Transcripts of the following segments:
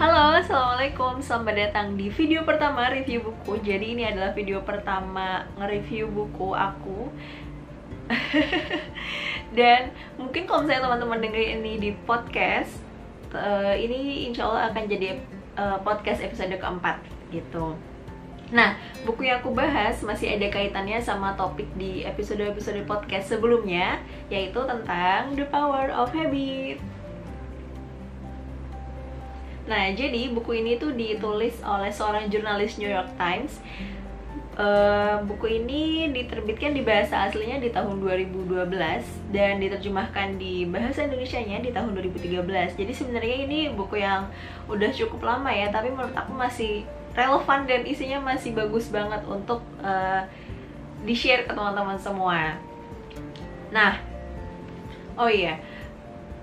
Halo, Assalamualaikum. Selamat datang di video pertama review buku. Jadi ini adalah video pertama nge-review buku aku. Dan mungkin kalau misalnya teman-teman dengerin ini di podcast uh, Ini insya Allah akan jadi uh, podcast episode keempat gitu. Nah, buku yang aku bahas masih ada kaitannya sama topik di episode-episode podcast sebelumnya Yaitu tentang The Power of Habit Nah, jadi buku ini tuh ditulis oleh seorang jurnalis New York Times. Uh, buku ini diterbitkan di bahasa aslinya di tahun 2012 dan diterjemahkan di bahasa Indonesia-nya di tahun 2013. Jadi sebenarnya ini buku yang udah cukup lama ya, tapi menurut aku masih relevan dan isinya masih bagus banget untuk uh, di-share ke teman-teman semua. Nah, oh iya,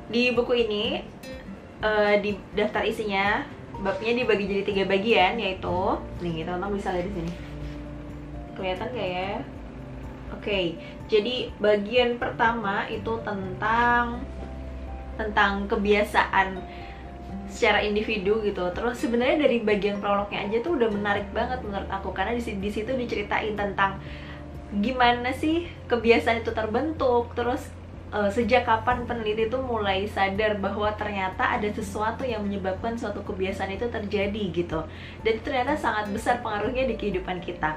di buku ini uh, di daftar isinya babnya dibagi jadi tiga bagian yaitu nih teman-teman bisa lihat di sini. Kelihatan gak ya? Oke okay, jadi bagian pertama itu tentang tentang kebiasaan secara individu gitu. Terus sebenarnya dari bagian prolognya aja tuh udah menarik banget menurut aku karena di, situ diceritain tentang gimana sih kebiasaan itu terbentuk terus uh, sejak kapan peneliti itu mulai sadar bahwa ternyata ada sesuatu yang menyebabkan suatu kebiasaan itu terjadi gitu dan ternyata sangat besar pengaruhnya di kehidupan kita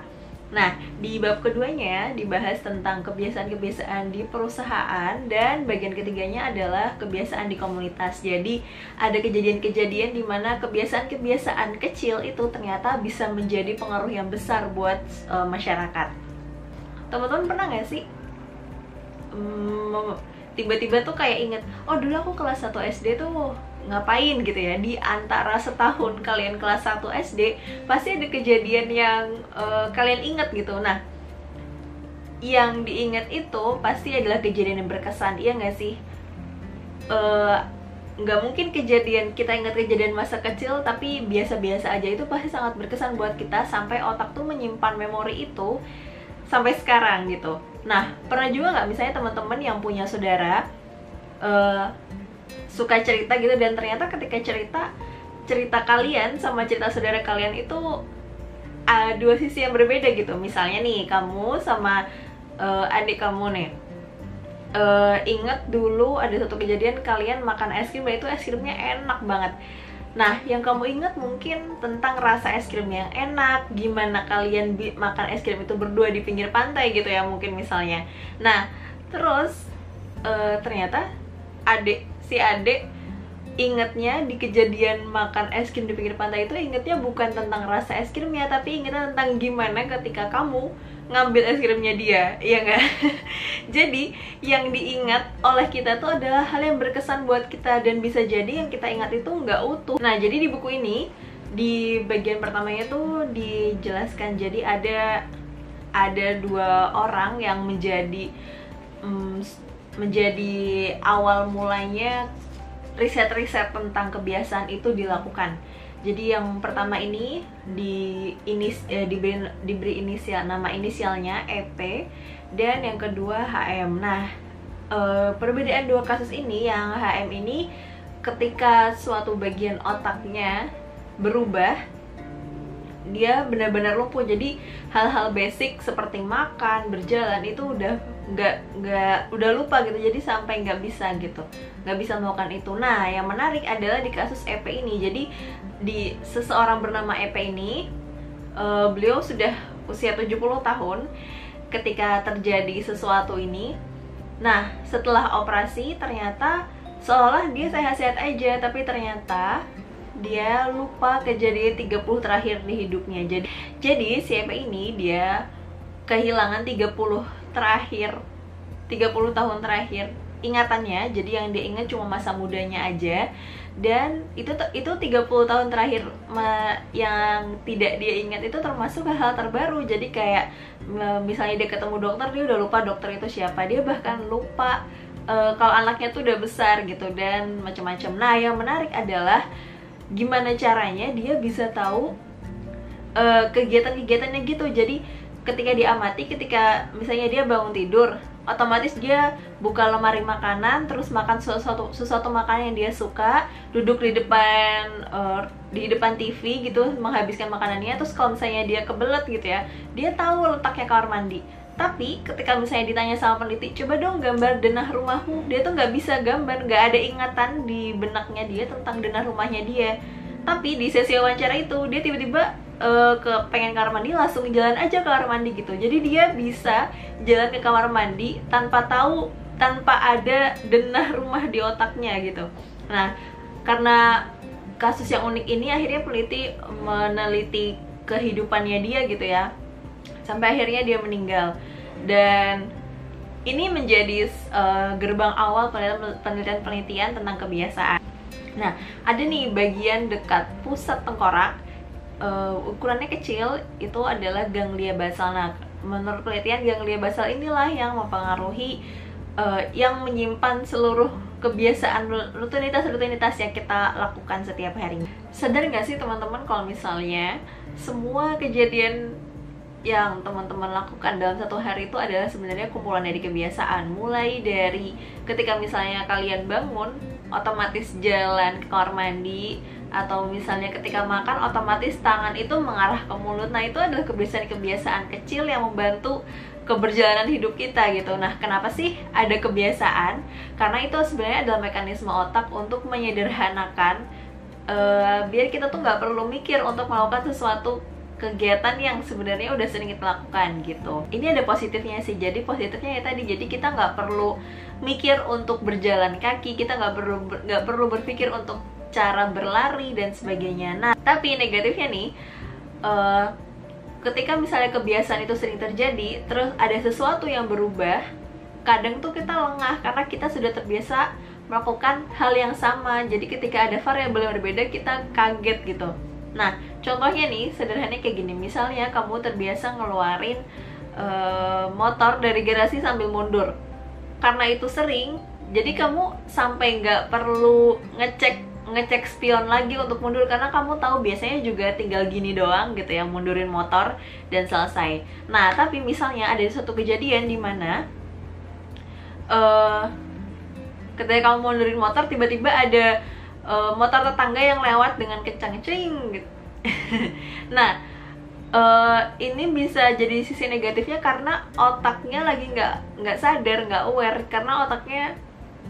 Nah, di bab keduanya dibahas tentang kebiasaan-kebiasaan di perusahaan dan bagian ketiganya adalah kebiasaan di komunitas. Jadi, ada kejadian-kejadian di mana kebiasaan-kebiasaan kecil itu ternyata bisa menjadi pengaruh yang besar buat uh, masyarakat. Teman-teman pernah nggak sih tiba-tiba tuh kayak inget oh dulu aku kelas 1 SD tuh ngapain? gitu ya. Di antara setahun kalian kelas 1 SD pasti ada kejadian yang uh, kalian inget gitu. Nah yang diingat itu pasti adalah kejadian yang berkesan iya nggak sih? Uh, nggak mungkin kejadian kita ingat kejadian masa kecil tapi biasa-biasa aja itu pasti sangat berkesan buat kita sampai otak tuh menyimpan memori itu sampai sekarang gitu nah pernah juga nggak misalnya teman-teman yang punya saudara uh, suka cerita gitu dan ternyata ketika cerita cerita kalian sama cerita saudara kalian itu uh, dua sisi yang berbeda gitu. Misalnya nih kamu sama uh, adik kamu nih uh, inget dulu ada satu kejadian kalian makan es krim dan itu es krimnya enak banget Nah, yang kamu ingat mungkin tentang rasa es krim yang enak, gimana kalian makan es krim itu berdua di pinggir pantai gitu ya mungkin misalnya. Nah, terus uh, ternyata adik si adik ingetnya di kejadian makan es krim di pinggir pantai itu ingetnya bukan tentang rasa es krimnya tapi ingetnya tentang gimana ketika kamu ngambil es krimnya dia, iya nggak? jadi yang diingat oleh kita tuh adalah hal yang berkesan buat kita dan bisa jadi yang kita ingat itu nggak utuh. Nah jadi di buku ini di bagian pertamanya tuh dijelaskan jadi ada ada dua orang yang menjadi um, menjadi awal mulanya riset-riset tentang kebiasaan itu dilakukan jadi yang pertama ini di inis eh, diberi diberi inisial nama inisialnya EP dan yang kedua HM. Nah, eh, perbedaan dua kasus ini yang HM ini ketika suatu bagian otaknya berubah dia benar-benar lumpuh. Jadi hal-hal basic seperti makan berjalan itu udah nggak nggak udah lupa gitu. Jadi sampai nggak bisa gitu. Nggak bisa melakukan itu. Nah yang menarik adalah di kasus EP ini. Jadi di seseorang bernama EP ini uh, beliau sudah usia 70 tahun ketika terjadi sesuatu ini. Nah setelah operasi ternyata seolah dia sehat-sehat aja. Tapi ternyata dia lupa kejadian 30 terakhir di hidupnya. Jadi jadi si ini dia kehilangan 30 terakhir 30 tahun terakhir ingatannya. Jadi yang dia ingat cuma masa mudanya aja. Dan itu itu 30 tahun terakhir yang tidak dia ingat itu termasuk hal terbaru. Jadi kayak misalnya dia ketemu dokter dia udah lupa dokter itu siapa. Dia bahkan lupa uh, kalau anaknya tuh udah besar gitu. Dan macam-macam. Nah yang menarik adalah gimana caranya dia bisa tahu uh, kegiatan-kegiatannya gitu. Jadi ketika diamati ketika misalnya dia bangun tidur otomatis dia buka lemari makanan terus makan sesuatu sesuatu makanan yang dia suka duduk di depan uh, di depan TV gitu menghabiskan makanannya terus kalau misalnya dia kebelet gitu ya dia tahu letaknya kamar mandi tapi ketika misalnya ditanya sama peneliti coba dong gambar denah rumahmu. Dia tuh nggak bisa gambar nggak ada ingatan di benaknya dia tentang denah rumahnya dia. Tapi di sesi wawancara itu dia tiba-tiba uh, ke pengen kamar mandi langsung jalan aja ke kamar mandi gitu. Jadi dia bisa jalan ke kamar mandi tanpa tahu tanpa ada denah rumah di otaknya gitu. Nah karena kasus yang unik ini akhirnya peneliti meneliti kehidupannya dia gitu ya. Sampai akhirnya dia meninggal dan ini menjadi uh, gerbang awal penelitian-penelitian tentang kebiasaan. Nah, ada nih bagian dekat pusat tengkorak uh, ukurannya kecil itu adalah ganglia basal. Nah, menurut penelitian ganglia basal inilah yang mempengaruhi uh, yang menyimpan seluruh kebiasaan rutinitas-rutinitas yang kita lakukan setiap hari. Sadar nggak sih teman-teman kalau misalnya semua kejadian yang teman-teman lakukan dalam satu hari itu adalah sebenarnya kumpulan dari kebiasaan. Mulai dari ketika misalnya kalian bangun otomatis jalan ke kamar mandi atau misalnya ketika makan otomatis tangan itu mengarah ke mulut. Nah itu adalah kebiasaan-kebiasaan kecil yang membantu keberjalanan hidup kita gitu. Nah kenapa sih ada kebiasaan? Karena itu sebenarnya adalah mekanisme otak untuk menyederhanakan uh, biar kita tuh nggak perlu mikir untuk melakukan sesuatu kegiatan yang sebenarnya udah sering kita lakukan gitu ini ada positifnya sih jadi positifnya ya tadi jadi kita nggak perlu mikir untuk berjalan kaki kita nggak perlu nggak perlu berpikir untuk cara berlari dan sebagainya. Nah, tapi negatifnya nih, uh, ketika misalnya kebiasaan itu sering terjadi, terus ada sesuatu yang berubah, kadang tuh kita lengah karena kita sudah terbiasa melakukan hal yang sama. Jadi ketika ada variabel yang berbeda, kita kaget gitu. Nah, contohnya nih, sederhananya kayak gini. Misalnya kamu terbiasa ngeluarin uh, motor dari garasi sambil mundur. Karena itu sering, jadi kamu sampai nggak perlu ngecek ngecek spion lagi untuk mundur karena kamu tahu biasanya juga tinggal gini doang gitu ya mundurin motor dan selesai. Nah tapi misalnya ada satu kejadian di mana uh, ketika kamu mundurin motor tiba-tiba ada uh, motor tetangga yang lewat dengan kencang cing gitu. nah uh, ini bisa jadi sisi negatifnya karena otaknya lagi nggak nggak sadar nggak aware. Karena otaknya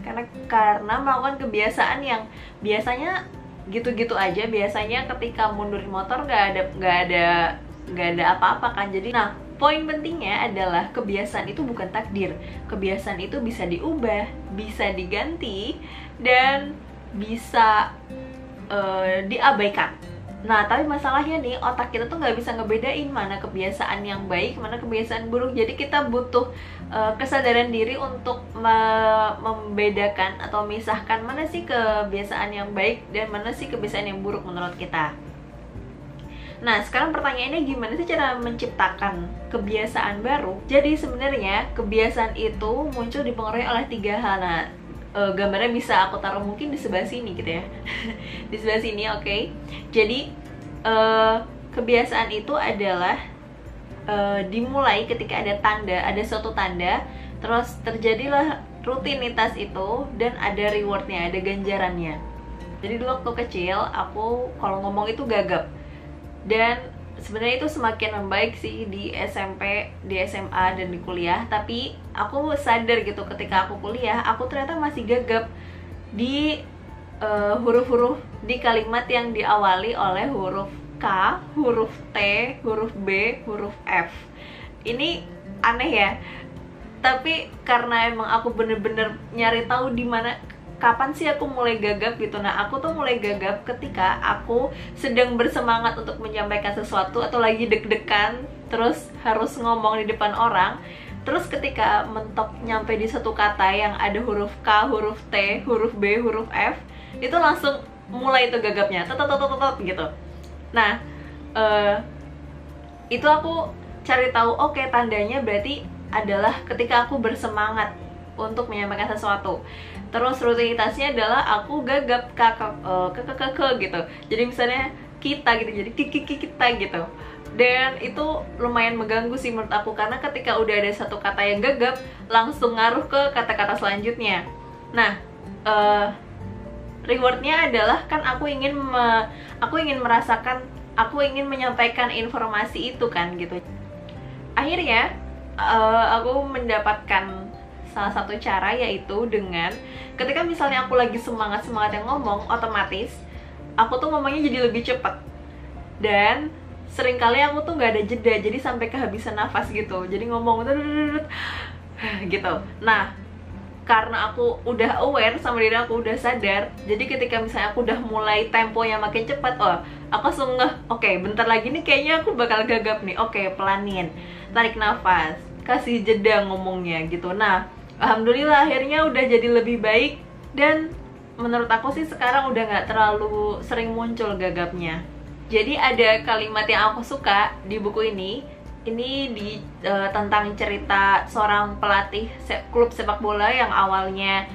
karena karena melakukan kebiasaan yang biasanya gitu-gitu aja. Biasanya ketika mundurin motor nggak ada nggak ada nggak ada apa-apa kan. Jadi nah poin pentingnya adalah kebiasaan itu bukan takdir. Kebiasaan itu bisa diubah bisa diganti dan bisa uh, diabaikan Nah, tapi masalahnya nih, otak kita tuh nggak bisa ngebedain mana kebiasaan yang baik, mana kebiasaan buruk. Jadi kita butuh uh, kesadaran diri untuk me membedakan atau memisahkan mana sih kebiasaan yang baik dan mana sih kebiasaan yang buruk menurut kita. Nah, sekarang pertanyaannya gimana sih cara menciptakan kebiasaan baru? Jadi sebenarnya kebiasaan itu muncul dipengaruhi oleh tiga hal. Nah, uh, gambarnya bisa aku taruh mungkin di sebelah sini gitu ya. Di sebelah sini oke. Okay? jadi uh, kebiasaan itu adalah uh, dimulai ketika ada tanda ada suatu tanda terus terjadilah rutinitas itu dan ada rewardnya ada ganjarannya. Jadi dulu waktu kecil aku kalau ngomong itu gagap. Dan sebenarnya itu semakin membaik sih di SMP, di SMA dan di kuliah. Tapi aku sadar gitu ketika aku kuliah, aku ternyata masih gagap di eh, huruf-huruf di kalimat yang diawali oleh huruf K, huruf T, huruf B, huruf F. Ini aneh ya. Tapi karena emang aku bener-bener nyari tahu di mana kapan sih aku mulai gagap gitu? Nah aku tuh mulai gagap ketika aku sedang bersemangat untuk menyampaikan sesuatu atau lagi deg-degan terus harus ngomong di depan orang. Terus ketika mentok nyampe di satu kata yang ada huruf K, huruf T, huruf B, huruf F itu langsung mulai itu gagapnya. Tetot gitu. Nah uh, itu aku cari tahu oke okay, tandanya berarti adalah ketika aku bersemangat untuk menyampaikan sesuatu terus rutinitasnya adalah aku gagap kakak ke, ke gitu. Jadi misalnya kita gitu jadi kiki kita gitu. Dan itu lumayan mengganggu sih menurut aku karena ketika udah ada satu kata yang gagap langsung ngaruh ke kata-kata selanjutnya. Nah uh, rewardnya adalah kan aku ingin me, aku ingin merasakan aku ingin menyampaikan informasi itu kan gitu. Akhirnya uh, aku mendapatkan salah satu cara yaitu dengan ketika misalnya aku lagi semangat semangat yang ngomong otomatis aku tuh ngomongnya jadi lebih cepet. Dan sering kali aku tuh nggak ada jeda jadi sampai kehabisan nafas gitu. Jadi ngomong gitu nah karena aku udah aware sama diri aku udah sadar jadi ketika misalnya aku udah mulai temponya makin cepat oh aku langsung oke okay, bentar lagi nih kayaknya aku bakal gagap nih oke okay, pelanin tarik nafas kasih jeda ngomongnya gitu nah alhamdulillah akhirnya udah jadi lebih baik dan menurut aku sih sekarang udah nggak terlalu sering muncul gagapnya jadi ada kalimat yang aku suka di buku ini. Ini di uh, tentang cerita seorang pelatih se klub sepak bola yang awalnya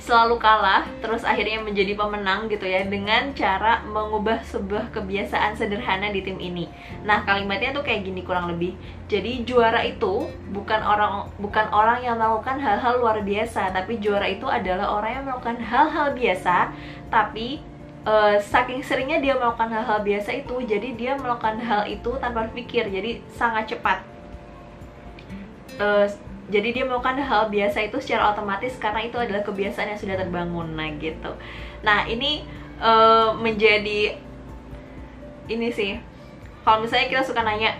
selalu kalah, terus akhirnya menjadi pemenang gitu ya dengan cara mengubah sebuah kebiasaan sederhana di tim ini. Nah, kalimatnya tuh kayak gini kurang lebih. Jadi juara itu bukan orang bukan orang yang melakukan hal-hal luar biasa, tapi juara itu adalah orang yang melakukan hal-hal biasa tapi uh, saking seringnya dia melakukan hal-hal biasa itu jadi dia melakukan hal itu tanpa berpikir jadi sangat cepat uh, jadi dia melakukan hal biasa itu secara otomatis karena itu adalah kebiasaan yang sudah terbangun nah gitu. Nah ini uh, menjadi ini sih. Kalau misalnya kita suka nanya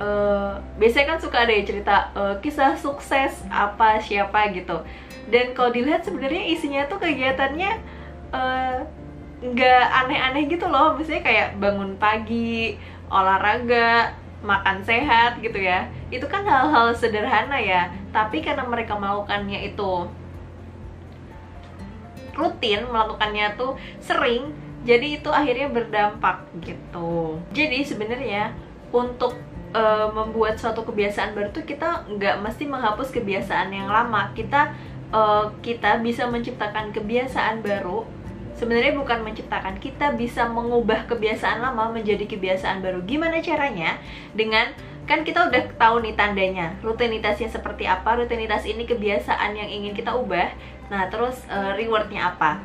uh, biasanya kan suka ada cerita uh, kisah sukses apa siapa gitu. Dan kalau dilihat sebenarnya isinya tuh kegiatannya uh, nggak aneh-aneh gitu loh. Misalnya kayak bangun pagi olahraga makan sehat gitu ya. Itu kan hal-hal sederhana ya. Tapi karena mereka melakukannya itu rutin melakukannya tuh sering jadi itu akhirnya berdampak gitu. Jadi sebenarnya untuk e, membuat suatu kebiasaan baru tuh kita nggak mesti menghapus kebiasaan yang lama. Kita e, kita bisa menciptakan kebiasaan baru sebenarnya bukan menciptakan kita bisa mengubah kebiasaan lama menjadi kebiasaan baru. Gimana caranya? Dengan kan kita udah tahu nih tandanya rutinitasnya seperti apa rutinitas ini kebiasaan yang ingin kita ubah. Nah terus uh, rewardnya apa?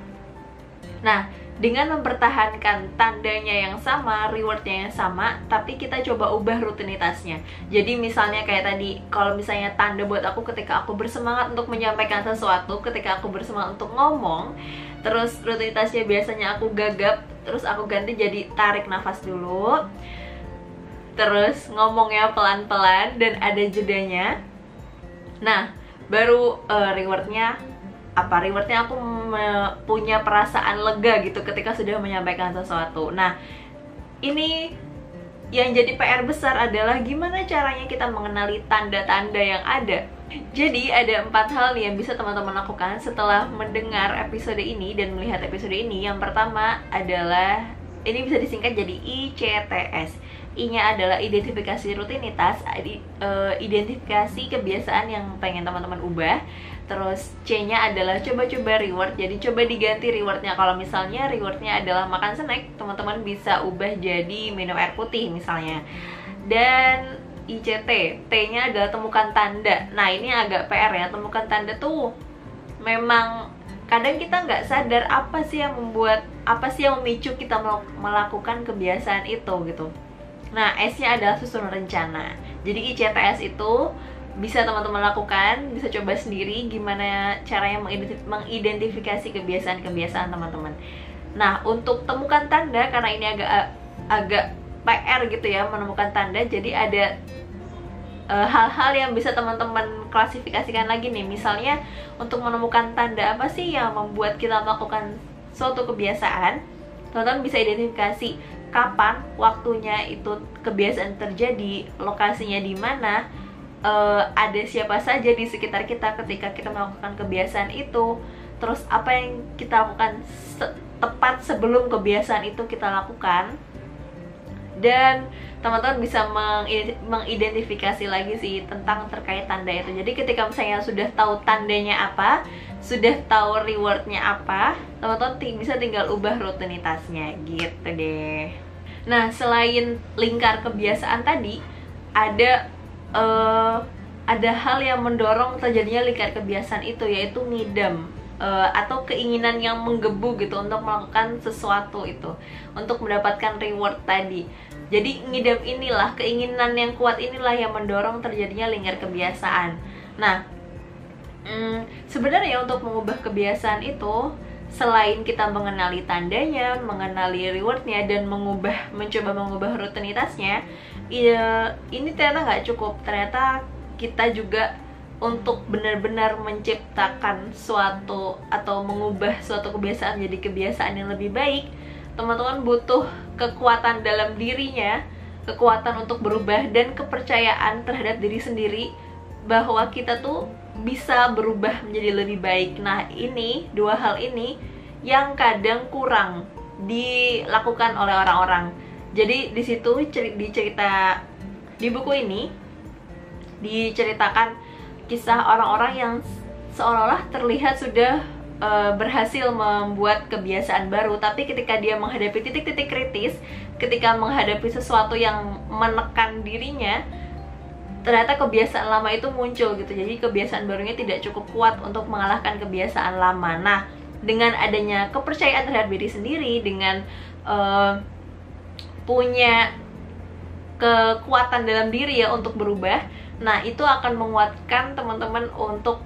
Nah dengan mempertahankan tandanya yang sama, rewardnya yang sama, tapi kita coba ubah rutinitasnya. Jadi misalnya kayak tadi, kalau misalnya tanda buat aku ketika aku bersemangat untuk menyampaikan sesuatu, ketika aku bersemangat untuk ngomong, terus rutinitasnya biasanya aku gagap, terus aku ganti jadi tarik nafas dulu, terus ngomongnya pelan-pelan dan ada jedanya. Nah, baru uh, rewardnya apa rewardnya aku punya perasaan lega gitu ketika sudah menyampaikan sesuatu. Nah ini yang jadi PR besar adalah gimana caranya kita mengenali tanda-tanda yang ada. Jadi ada empat hal nih yang bisa teman-teman lakukan setelah mendengar episode ini dan melihat episode ini. Yang pertama adalah, ini bisa disingkat jadi ICTS I-nya adalah identifikasi rutinitas, eh, identifikasi kebiasaan yang pengen teman-teman ubah Terus C-nya adalah coba-coba reward. Jadi coba diganti rewardnya. Kalau misalnya rewardnya adalah makan snack, teman-teman bisa ubah jadi minum air putih misalnya. Dan ICT, T-nya adalah temukan tanda. Nah ini agak PR ya, temukan tanda tuh memang kadang kita nggak sadar apa sih yang membuat apa sih yang memicu kita melakukan kebiasaan itu gitu. Nah S-nya adalah susun rencana. Jadi ICTS itu bisa teman-teman lakukan, bisa coba sendiri gimana caranya mengidentifikasi kebiasaan-kebiasaan teman-teman. Nah, untuk temukan tanda karena ini agak agak PR gitu ya menemukan tanda, jadi ada e, hal-hal uh, yang bisa teman-teman klasifikasikan lagi nih. Misalnya untuk menemukan tanda apa sih yang membuat kita melakukan suatu kebiasaan, teman-teman bisa identifikasi kapan waktunya itu kebiasaan terjadi, lokasinya di mana, uh, ada siapa saja di sekitar kita ketika kita melakukan kebiasaan itu. Terus apa yang kita lakukan se tepat sebelum kebiasaan itu kita lakukan. Dan teman-teman bisa mengidentifikasi lagi sih tentang terkait tanda itu. Jadi ketika misalnya sudah tahu tandanya apa sudah tahu rewardnya apa teman-teman bisa tinggal ubah rutinitasnya gitu deh. Nah, selain lingkar kebiasaan tadi, ada uh, ada hal yang mendorong terjadinya lingkar kebiasaan itu yaitu ngidam uh, atau keinginan yang menggebu gitu untuk melakukan sesuatu itu untuk mendapatkan reward tadi. Jadi ngidam inilah keinginan yang kuat inilah yang mendorong terjadinya lingkar kebiasaan. Nah, hmm, sebenarnya untuk mengubah kebiasaan itu selain kita mengenali tandanya, mengenali rewardnya dan mengubah, mencoba mengubah rutinitasnya, ya ini ternyata nggak cukup. Ternyata kita juga untuk benar-benar menciptakan suatu atau mengubah suatu kebiasaan jadi kebiasaan yang lebih baik, teman-teman butuh kekuatan dalam dirinya, kekuatan untuk berubah dan kepercayaan terhadap diri sendiri bahwa kita tuh bisa berubah menjadi lebih baik. Nah, ini dua hal ini yang kadang kurang dilakukan oleh orang-orang. Jadi di situ di cerita di buku ini diceritakan kisah orang-orang yang seolah-olah terlihat sudah uh, berhasil membuat kebiasaan baru, tapi ketika dia menghadapi titik-titik kritis, ketika menghadapi sesuatu yang menekan dirinya, ternyata kebiasaan lama itu muncul gitu. Jadi kebiasaan barunya tidak cukup kuat untuk mengalahkan kebiasaan lama. Nah, dengan adanya kepercayaan terhadap diri sendiri, dengan uh, punya kekuatan dalam diri ya untuk berubah, Nah, itu akan menguatkan teman-teman untuk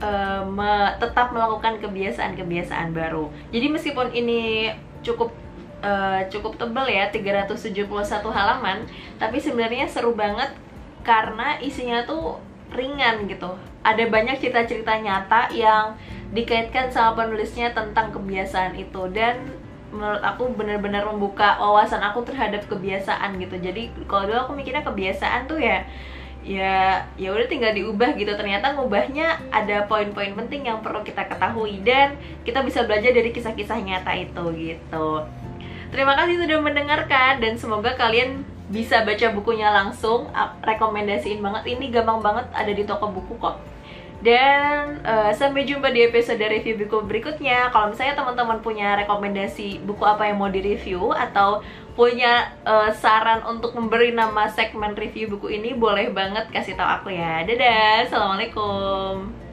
uh, tetap melakukan kebiasaan-kebiasaan baru. Jadi meskipun ini cukup uh, cukup tebal ya, 371 halaman, tapi sebenarnya seru banget karena isinya tuh ringan gitu. Ada banyak cerita-cerita nyata yang dikaitkan sama penulisnya tentang kebiasaan itu dan menurut aku benar-benar membuka wawasan aku terhadap kebiasaan gitu. Jadi kalau dulu aku mikirnya kebiasaan tuh ya ya ya udah tinggal diubah gitu. Ternyata ngubahnya ada poin-poin penting yang perlu kita ketahui dan kita bisa belajar dari kisah-kisah nyata itu gitu. Terima kasih sudah mendengarkan dan semoga kalian bisa baca bukunya langsung. Rekomendasiin banget. Ini gampang banget ada di toko buku kok dan uh, sampai jumpa di episode review buku berikutnya. Kalau misalnya teman-teman punya rekomendasi buku apa yang mau direview atau punya uh, saran untuk memberi nama segmen review buku ini, boleh banget kasih tahu aku ya. Dadah, assalamualaikum.